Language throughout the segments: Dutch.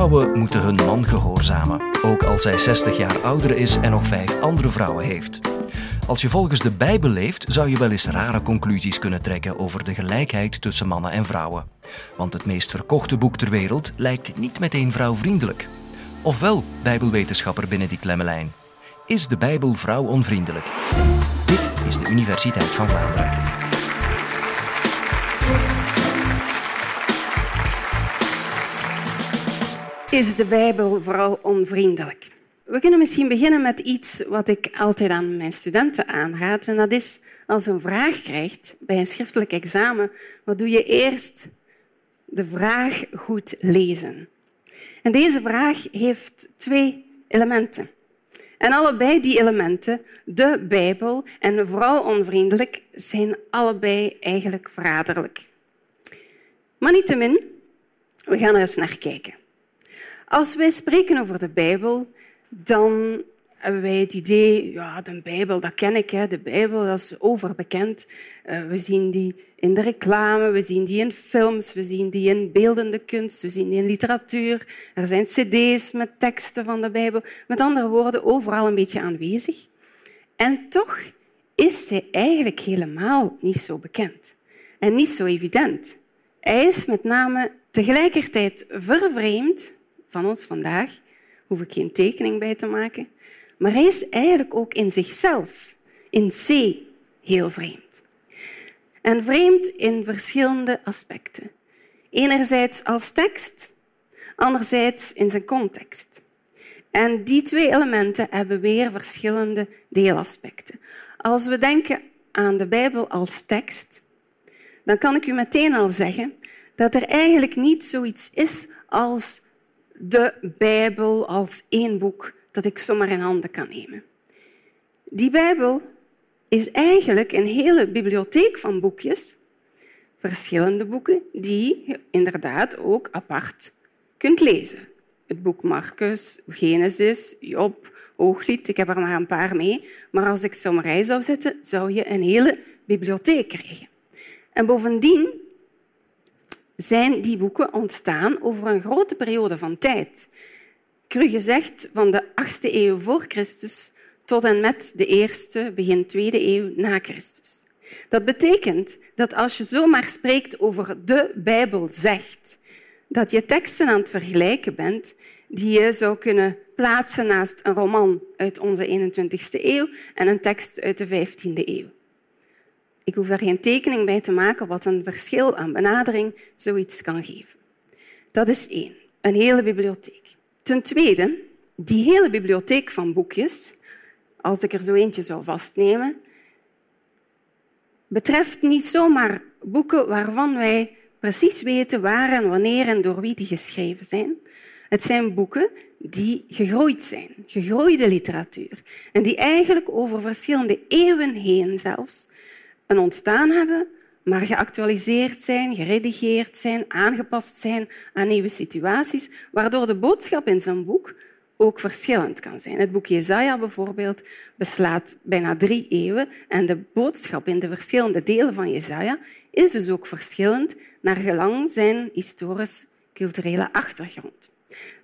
Vrouwen moeten hun man gehoorzamen, ook als hij 60 jaar ouder is en nog vijf andere vrouwen heeft. Als je volgens de Bijbel leeft, zou je wel eens rare conclusies kunnen trekken over de gelijkheid tussen mannen en vrouwen. Want het meest verkochte boek ter wereld lijkt niet meteen vrouwvriendelijk. Ofwel, Bijbelwetenschapper Benedict Lemmelijn. Is de Bijbel vrouwonvriendelijk? Dit is de Universiteit van Vlaanderen. Is de Bijbel vrouwonvriendelijk? We kunnen misschien beginnen met iets wat ik altijd aan mijn studenten aanraad. En dat is als je een vraag krijgt bij een schriftelijk examen, wat doe je eerst? De vraag goed lezen. En deze vraag heeft twee elementen. En allebei die elementen, de Bijbel en vrouwonvriendelijk, zijn allebei eigenlijk verraderlijk. Maar niettemin, we gaan er eens naar kijken. Als wij spreken over de Bijbel, dan hebben wij het idee, ja, de Bijbel, dat ken ik. Hè. De Bijbel dat is overbekend. Uh, we zien die in de reclame, we zien die in films, we zien die in beeldende kunst, we zien die in literatuur. Er zijn cd's met teksten van de Bijbel. Met andere woorden, overal een beetje aanwezig. En toch is hij eigenlijk helemaal niet zo bekend en niet zo evident. Hij is met name tegelijkertijd vervreemd van ons vandaag hoef ik geen tekening bij te maken. Maar hij is eigenlijk ook in zichzelf, in C, heel vreemd. En vreemd in verschillende aspecten. Enerzijds als tekst, anderzijds in zijn context. En die twee elementen hebben weer verschillende deelaspecten. Als we denken aan de Bijbel als tekst, dan kan ik u meteen al zeggen dat er eigenlijk niet zoiets is als de Bijbel als één boek dat ik zomaar in handen kan nemen. Die Bijbel is eigenlijk een hele bibliotheek van boekjes, verschillende boeken, die je inderdaad ook apart kunt lezen. Het boek Marcus, Genesis, Job, Hooglied, ik heb er maar een paar mee. Maar als ik ze rij zou zetten, zou je een hele bibliotheek krijgen. En bovendien zijn die boeken ontstaan over een grote periode van tijd. Cru gezegd van de 8e eeuw voor Christus tot en met de eerste, begin tweede eeuw na Christus. Dat betekent dat als je zomaar spreekt over de Bijbel zegt, dat je teksten aan het vergelijken bent die je zou kunnen plaatsen naast een roman uit onze 21e eeuw en een tekst uit de 15e eeuw. Ik hoef er geen tekening bij te maken wat een verschil aan benadering zoiets kan geven. Dat is één, een hele bibliotheek. Ten tweede, die hele bibliotheek van boekjes, als ik er zo eentje zou vastnemen, betreft niet zomaar boeken waarvan wij precies weten waar en wanneer en door wie die geschreven zijn. Het zijn boeken die gegroeid zijn, gegroeide literatuur, en die eigenlijk over verschillende eeuwen heen zelfs een ontstaan hebben, maar geactualiseerd zijn, geredigeerd zijn, aangepast zijn aan nieuwe situaties, waardoor de boodschap in zo'n boek ook verschillend kan zijn. Het boek Jesaja bijvoorbeeld beslaat bijna drie eeuwen en de boodschap in de verschillende delen van Jesaja is dus ook verschillend naar gelang zijn historisch-culturele achtergrond.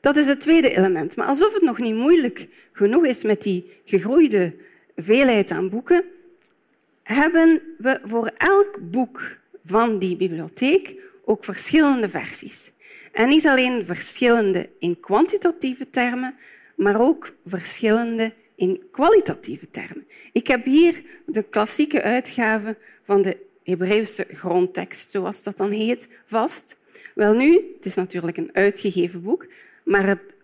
Dat is het tweede element. Maar alsof het nog niet moeilijk genoeg is met die gegroeide veelheid aan boeken, hebben we voor elk boek van die bibliotheek ook verschillende versies. En niet alleen verschillende in kwantitatieve termen, maar ook verschillende in kwalitatieve termen. Ik heb hier de klassieke uitgave van de Hebreeuwse grondtekst, zoals dat dan heet, vast. Wel nu, het is natuurlijk een uitgegeven boek, maar het,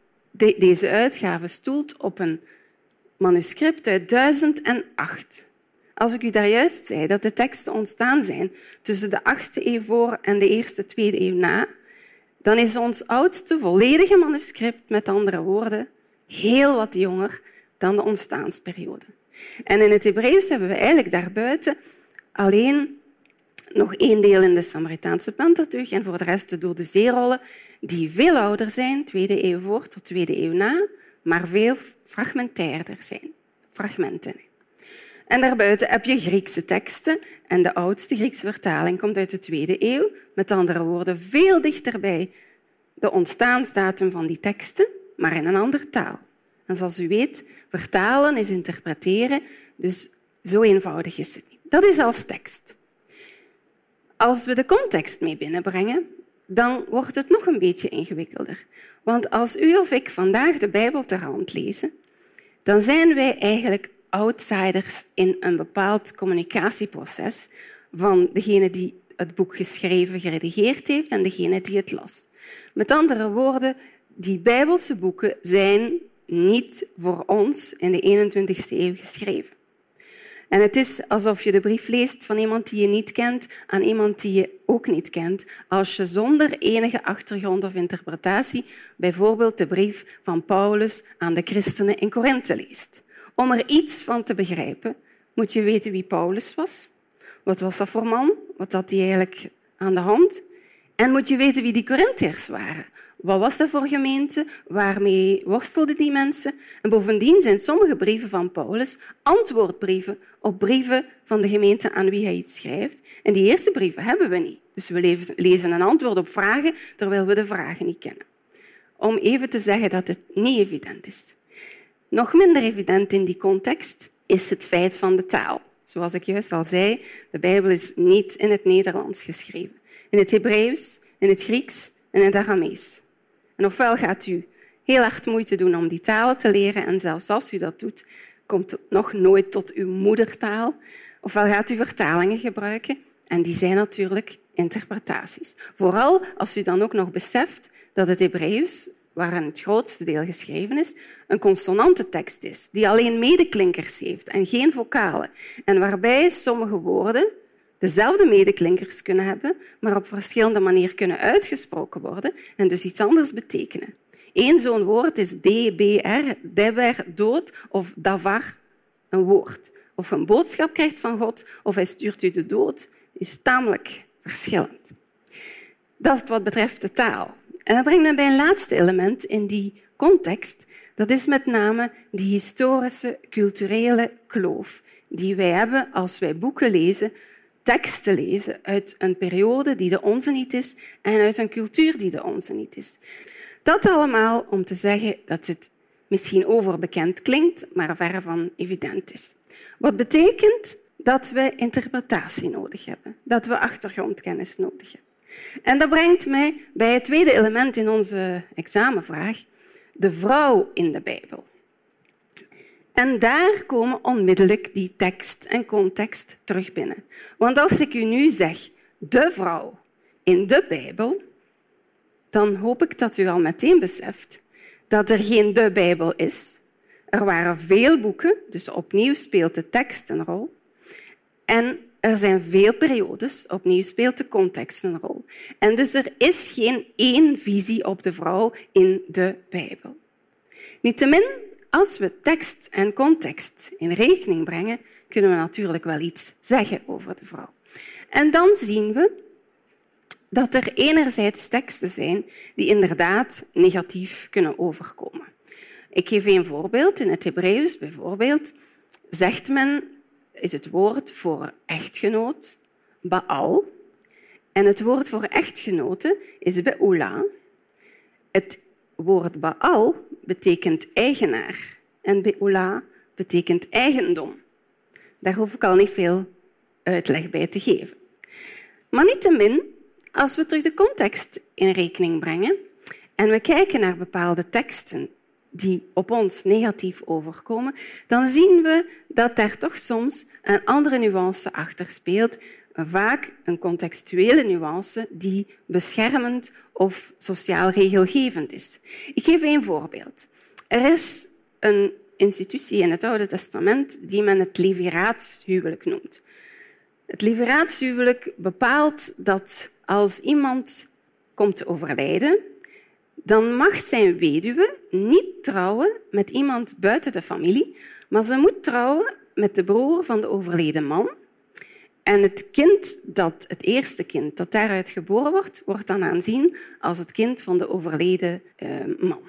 deze uitgave stoelt op een manuscript uit 1008. Als ik u daar juist zei dat de teksten ontstaan zijn tussen de 8e eeuw voor en de eerste, tweede eeuw na, dan is ons oudste volledige manuscript, met andere woorden, heel wat jonger dan de ontstaansperiode. En in het Hebreeuws hebben we eigenlijk daarbuiten alleen nog één deel in de Samaritaanse Pentateuch en voor de rest de dode zeerollen, die veel ouder zijn, tweede eeuw voor tot tweede eeuw na, maar veel fragmentairder zijn. Fragmenten. En daarbuiten heb je Griekse teksten. En de oudste Griekse vertaling komt uit de tweede eeuw. Met andere woorden, veel dichterbij de ontstaansdatum van die teksten, maar in een andere taal. En zoals u weet, vertalen is interpreteren, dus zo eenvoudig is het niet. Dat is als tekst. Als we de context mee binnenbrengen, dan wordt het nog een beetje ingewikkelder. Want als u of ik vandaag de Bijbel ter hand lezen, dan zijn wij eigenlijk outsiders in een bepaald communicatieproces van degene die het boek geschreven, geredigeerd heeft en degene die het las. Met andere woorden, die Bijbelse boeken zijn niet voor ons in de 21ste eeuw geschreven. En het is alsof je de brief leest van iemand die je niet kent aan iemand die je ook niet kent, als je zonder enige achtergrond of interpretatie bijvoorbeeld de brief van Paulus aan de christenen in Korinthe leest. Om er iets van te begrijpen, moet je weten wie Paulus was. Wat was dat voor man? Wat had hij eigenlijk aan de hand? En moet je weten wie die Corinthiërs waren. Wat was dat voor gemeente? Waarmee worstelden die mensen? En bovendien zijn sommige brieven van Paulus antwoordbrieven op brieven van de gemeente aan wie hij iets schrijft. En die eerste brieven hebben we niet. Dus we lezen een antwoord op vragen terwijl we de vragen niet kennen. Om even te zeggen dat het niet evident is. Nog minder evident in die context is het feit van de taal. Zoals ik juist al zei, de Bijbel is niet in het Nederlands geschreven. In het Hebreeuws, in het Grieks en in het Aramees. En ofwel gaat u heel hard moeite doen om die talen te leren en zelfs als u dat doet, komt het nog nooit tot uw moedertaal. Ofwel gaat u vertalingen gebruiken en die zijn natuurlijk interpretaties. Vooral als u dan ook nog beseft dat het Hebreeuws, waarin het grootste deel geschreven is, een consonante tekst is, die alleen medeklinkers heeft en geen vocalen. En waarbij sommige woorden dezelfde medeklinkers kunnen hebben, maar op verschillende manieren kunnen uitgesproken worden en dus iets anders betekenen. Eén zo'n woord is DBR, deber, dood, of davar, een woord. Of een boodschap krijgt van God of hij stuurt u de dood, is tamelijk verschillend. Dat wat betreft de taal. En dat brengt me bij een laatste element in die context. Dat is met name die historische, culturele kloof die wij hebben als wij boeken lezen teksten lezen uit een periode die de onze niet is en uit een cultuur die de onze niet is. Dat allemaal om te zeggen dat het misschien overbekend klinkt, maar verre van evident is. Wat betekent dat we interpretatie nodig hebben, dat we achtergrondkennis nodig hebben. En dat brengt mij bij het tweede element in onze examenvraag, de vrouw in de Bijbel. En daar komen onmiddellijk die tekst en context terug binnen. Want als ik u nu zeg de vrouw in de Bijbel, dan hoop ik dat u al meteen beseft dat er geen de Bijbel is. Er waren veel boeken, dus opnieuw speelt de tekst een rol. En er zijn veel periodes, opnieuw speelt de context een rol. En dus er is geen één visie op de vrouw in de Bijbel. Niettemin als we tekst en context in rekening brengen, kunnen we natuurlijk wel iets zeggen over de vrouw. En dan zien we dat er enerzijds teksten zijn die inderdaad negatief kunnen overkomen. Ik geef een voorbeeld. In het Hebreeuws bijvoorbeeld zegt men, is het woord voor echtgenoot Baal. En het woord voor echtgenote is Beula. Het woord Baal betekent eigenaar en Beula betekent eigendom. Daar hoef ik al niet veel uitleg bij te geven. Maar niettemin, als we terug de context in rekening brengen en we kijken naar bepaalde teksten die op ons negatief overkomen, dan zien we dat daar toch soms een andere nuance achter speelt, vaak een contextuele nuance die beschermend of sociaal regelgevend is. Ik geef een voorbeeld. Er is een institutie in het Oude Testament die men het leviraatshuwelijk noemt. Het leviraatshuwelijk bepaalt dat als iemand komt te overlijden, dan mag zijn weduwe niet trouwen met iemand buiten de familie, maar ze moet trouwen met de broer van de overleden man en het kind dat, het eerste kind dat daaruit geboren wordt, wordt dan aanzien als het kind van de overleden eh, man.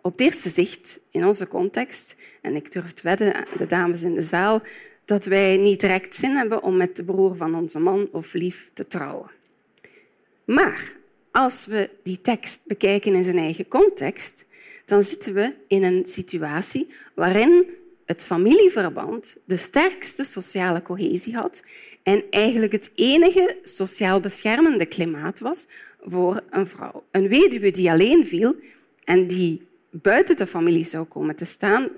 Op het eerste zicht, in onze context, en ik durf te wedden, de dames in de zaal, dat wij niet direct zin hebben om met de broer van onze man of lief te trouwen. Maar als we die tekst bekijken in zijn eigen context, dan zitten we in een situatie waarin het familieverband de sterkste sociale cohesie had en eigenlijk het enige sociaal beschermende klimaat was voor een vrouw. Een weduwe die alleen viel en die buiten de familie zou komen te staan,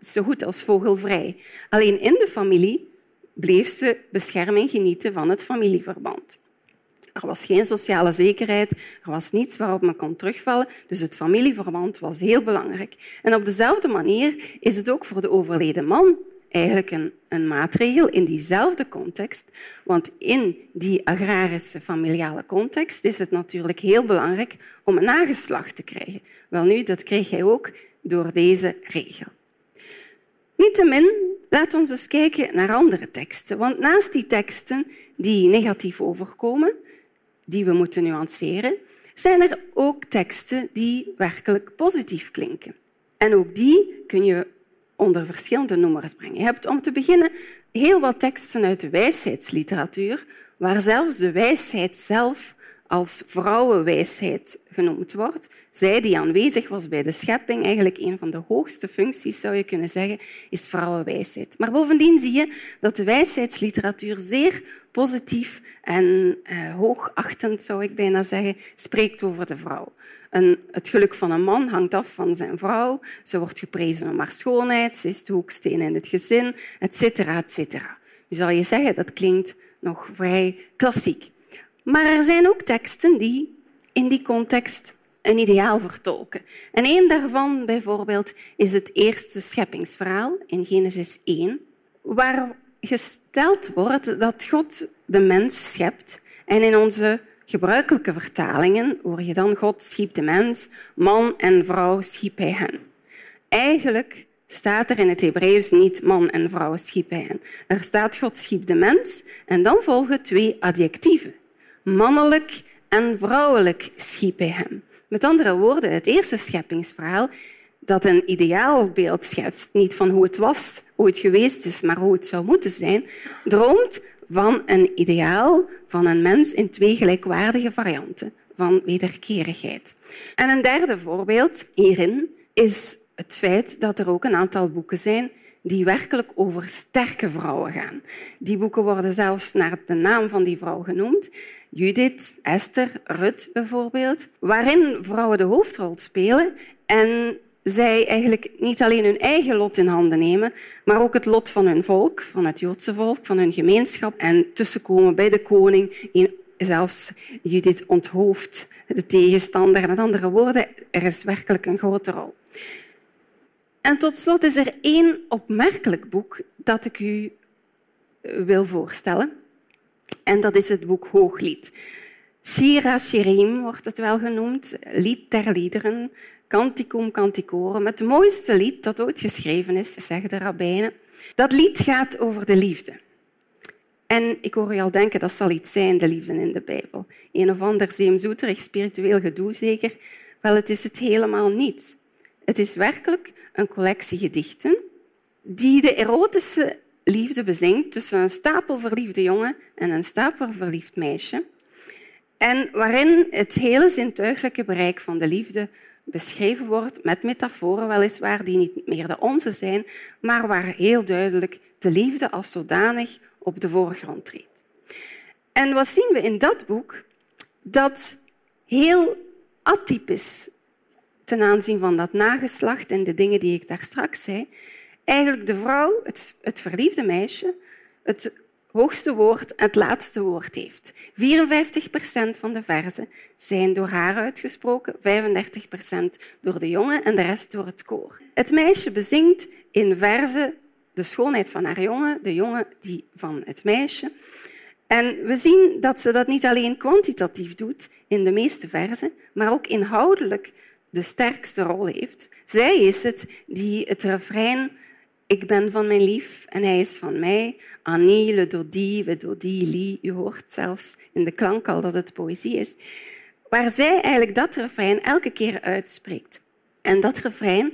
zo goed als vogelvrij. Alleen in de familie bleef ze bescherming genieten van het familieverband. Er was geen sociale zekerheid, er was niets waarop men kon terugvallen, dus het familieverband was heel belangrijk. En op dezelfde manier is het ook voor de overleden man eigenlijk een, een maatregel in diezelfde context. Want in die agrarische familiale context is het natuurlijk heel belangrijk om een nageslacht te krijgen. Wel nu, dat kreeg hij ook door deze regel. Niettemin, laat ons eens kijken naar andere teksten. Want naast die teksten die negatief overkomen, die we moeten nuanceren, zijn er ook teksten die werkelijk positief klinken. En ook die kun je onder verschillende noemers brengen. Je hebt om te beginnen heel wat teksten uit de wijsheidsliteratuur, waar zelfs de wijsheid zelf als vrouwenwijsheid genoemd wordt. Zij die aanwezig was bij de schepping, eigenlijk een van de hoogste functies zou je kunnen zeggen, is vrouwenwijsheid. Maar bovendien zie je dat de wijsheidsliteratuur zeer positief en eh, hoogachtend, zou ik bijna zeggen, spreekt over de vrouw. Het geluk van een man hangt af van zijn vrouw. Ze wordt geprezen om haar schoonheid, ze is de hoeksteen in het gezin, et cetera, et cetera. Nu zal je zeggen, dat klinkt nog vrij klassiek. Maar er zijn ook teksten die in die context een ideaal vertolken. En een daarvan bijvoorbeeld is het eerste scheppingsverhaal in Genesis 1, waar gesteld wordt dat God de mens schept en in onze gebruikelijke vertalingen hoor je dan God schiep de mens, man en vrouw schiep hij hen. Eigenlijk staat er in het Hebreeuws niet man en vrouw schiep hij hen. Er staat God schiep de mens en dan volgen twee adjectieven. Mannelijk en vrouwelijk schiep hij hem. Met andere woorden, het eerste scheppingsverhaal dat een ideaalbeeld schetst, niet van hoe het was, hoe het geweest is, maar hoe het zou moeten zijn, droomt van een ideaal van een mens in twee gelijkwaardige varianten van wederkerigheid. En een derde voorbeeld hierin is het feit dat er ook een aantal boeken zijn die werkelijk over sterke vrouwen gaan. Die boeken worden zelfs naar de naam van die vrouw genoemd. Judith, Esther, Rut bijvoorbeeld, waarin vrouwen de hoofdrol spelen en zij eigenlijk niet alleen hun eigen lot in handen nemen, maar ook het lot van hun volk, van het Joodse volk, van hun gemeenschap en tussenkomen bij de koning. Zelfs Judith onthoofd de tegenstander. Met andere woorden, er is werkelijk een grote rol. En tot slot is er één opmerkelijk boek dat ik u eh, wil voorstellen. En dat is het boek Hooglied. Shira Shirim wordt het wel genoemd, lied ter liederen, Canticum Canticorum, het mooiste lied dat ooit geschreven is, zeggen de rabbijnen. Dat lied gaat over de liefde. En ik hoor je al denken, dat zal iets zijn, de liefde in de Bijbel. Een of ander zeemzoeterig spiritueel gedoe zeker. Wel, het is het helemaal niet. Het is werkelijk een collectie gedichten die de erotische liefde bezingt tussen een stapel verliefde jongen en een stapel verliefd meisje. En waarin het hele zintuiglijke bereik van de liefde beschreven wordt met metaforen weliswaar die niet meer de onze zijn, maar waar heel duidelijk de liefde als zodanig op de voorgrond treedt. En wat zien we in dat boek? Dat heel atypisch ten aanzien van dat nageslacht en de dingen die ik daar straks zei, eigenlijk de vrouw, het, het verliefde meisje, het hoogste woord het laatste woord heeft. 54 procent van de verzen zijn door haar uitgesproken, 35 procent door de jongen en de rest door het koor. Het meisje bezingt in verzen de schoonheid van haar jongen, de jongen die van het meisje. En we zien dat ze dat niet alleen kwantitatief doet in de meeste verzen, maar ook inhoudelijk de sterkste rol heeft. Zij is het die het refrein ik ben van mijn lief en hij is van mij. Annie, le dodi, we dodi, li. U hoort zelfs in de klank al dat het poëzie is. Waar zij eigenlijk dat refrein elke keer uitspreekt. En dat refrein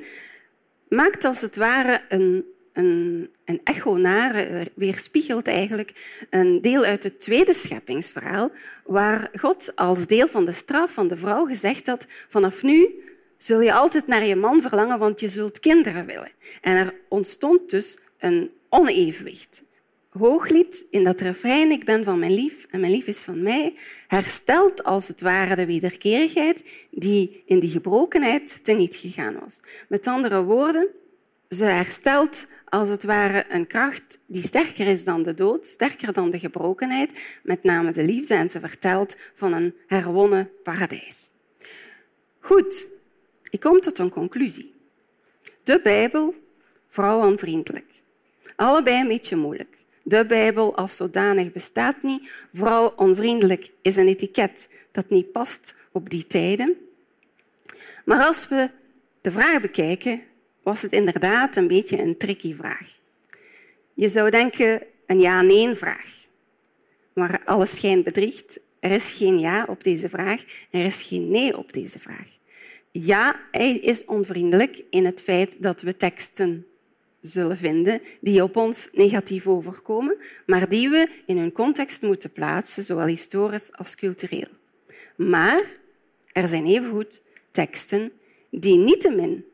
maakt als het ware een een, een echo naar, eh, weerspiegelt eigenlijk een deel uit het tweede scheppingsverhaal, waar God als deel van de straf van de vrouw gezegd had, vanaf nu zul je altijd naar je man verlangen, want je zult kinderen willen. En er ontstond dus een onevenwicht. Hooglied in dat refrein, ik ben van mijn lief en mijn lief is van mij, herstelt als het ware de wederkerigheid die in die gebrokenheid teniet gegaan was. Met andere woorden, ze herstelt als het ware een kracht die sterker is dan de dood, sterker dan de gebrokenheid, met name de liefde, en ze vertelt van een herwonnen paradijs. Goed, ik kom tot een conclusie. De Bijbel, vrouwenvriendelijk. Allebei een beetje moeilijk. De Bijbel als zodanig bestaat niet. Vrouwonvriendelijk is een etiket dat niet past op die tijden. Maar als we de vraag bekijken, was het inderdaad een beetje een tricky vraag. Je zou denken een ja-nee-vraag. Maar alles schijnt bedriegt. Er is geen ja op deze vraag. Er is geen nee op deze vraag. Ja, hij is onvriendelijk in het feit dat we teksten zullen vinden die op ons negatief overkomen, maar die we in hun context moeten plaatsen, zowel historisch als cultureel. Maar er zijn evengoed teksten die niettemin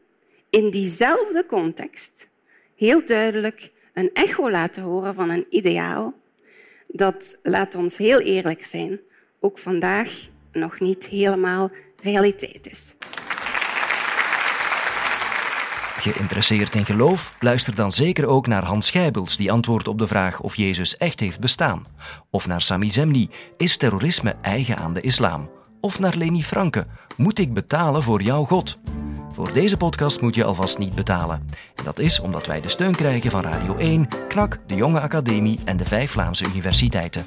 in diezelfde context heel duidelijk een echo laten horen van een ideaal dat, laat ons heel eerlijk zijn, ook vandaag nog niet helemaal realiteit is. Geïnteresseerd in geloof? Luister dan zeker ook naar Hans Schijbels, die antwoordt op de vraag of Jezus echt heeft bestaan. Of naar Sami Zemni, is terrorisme eigen aan de islam? Of naar Leni Franke, moet ik betalen voor jouw God? Voor deze podcast moet je alvast niet betalen. En dat is omdat wij de steun krijgen van Radio 1, KNAK, de Jonge Academie en de vijf Vlaamse universiteiten.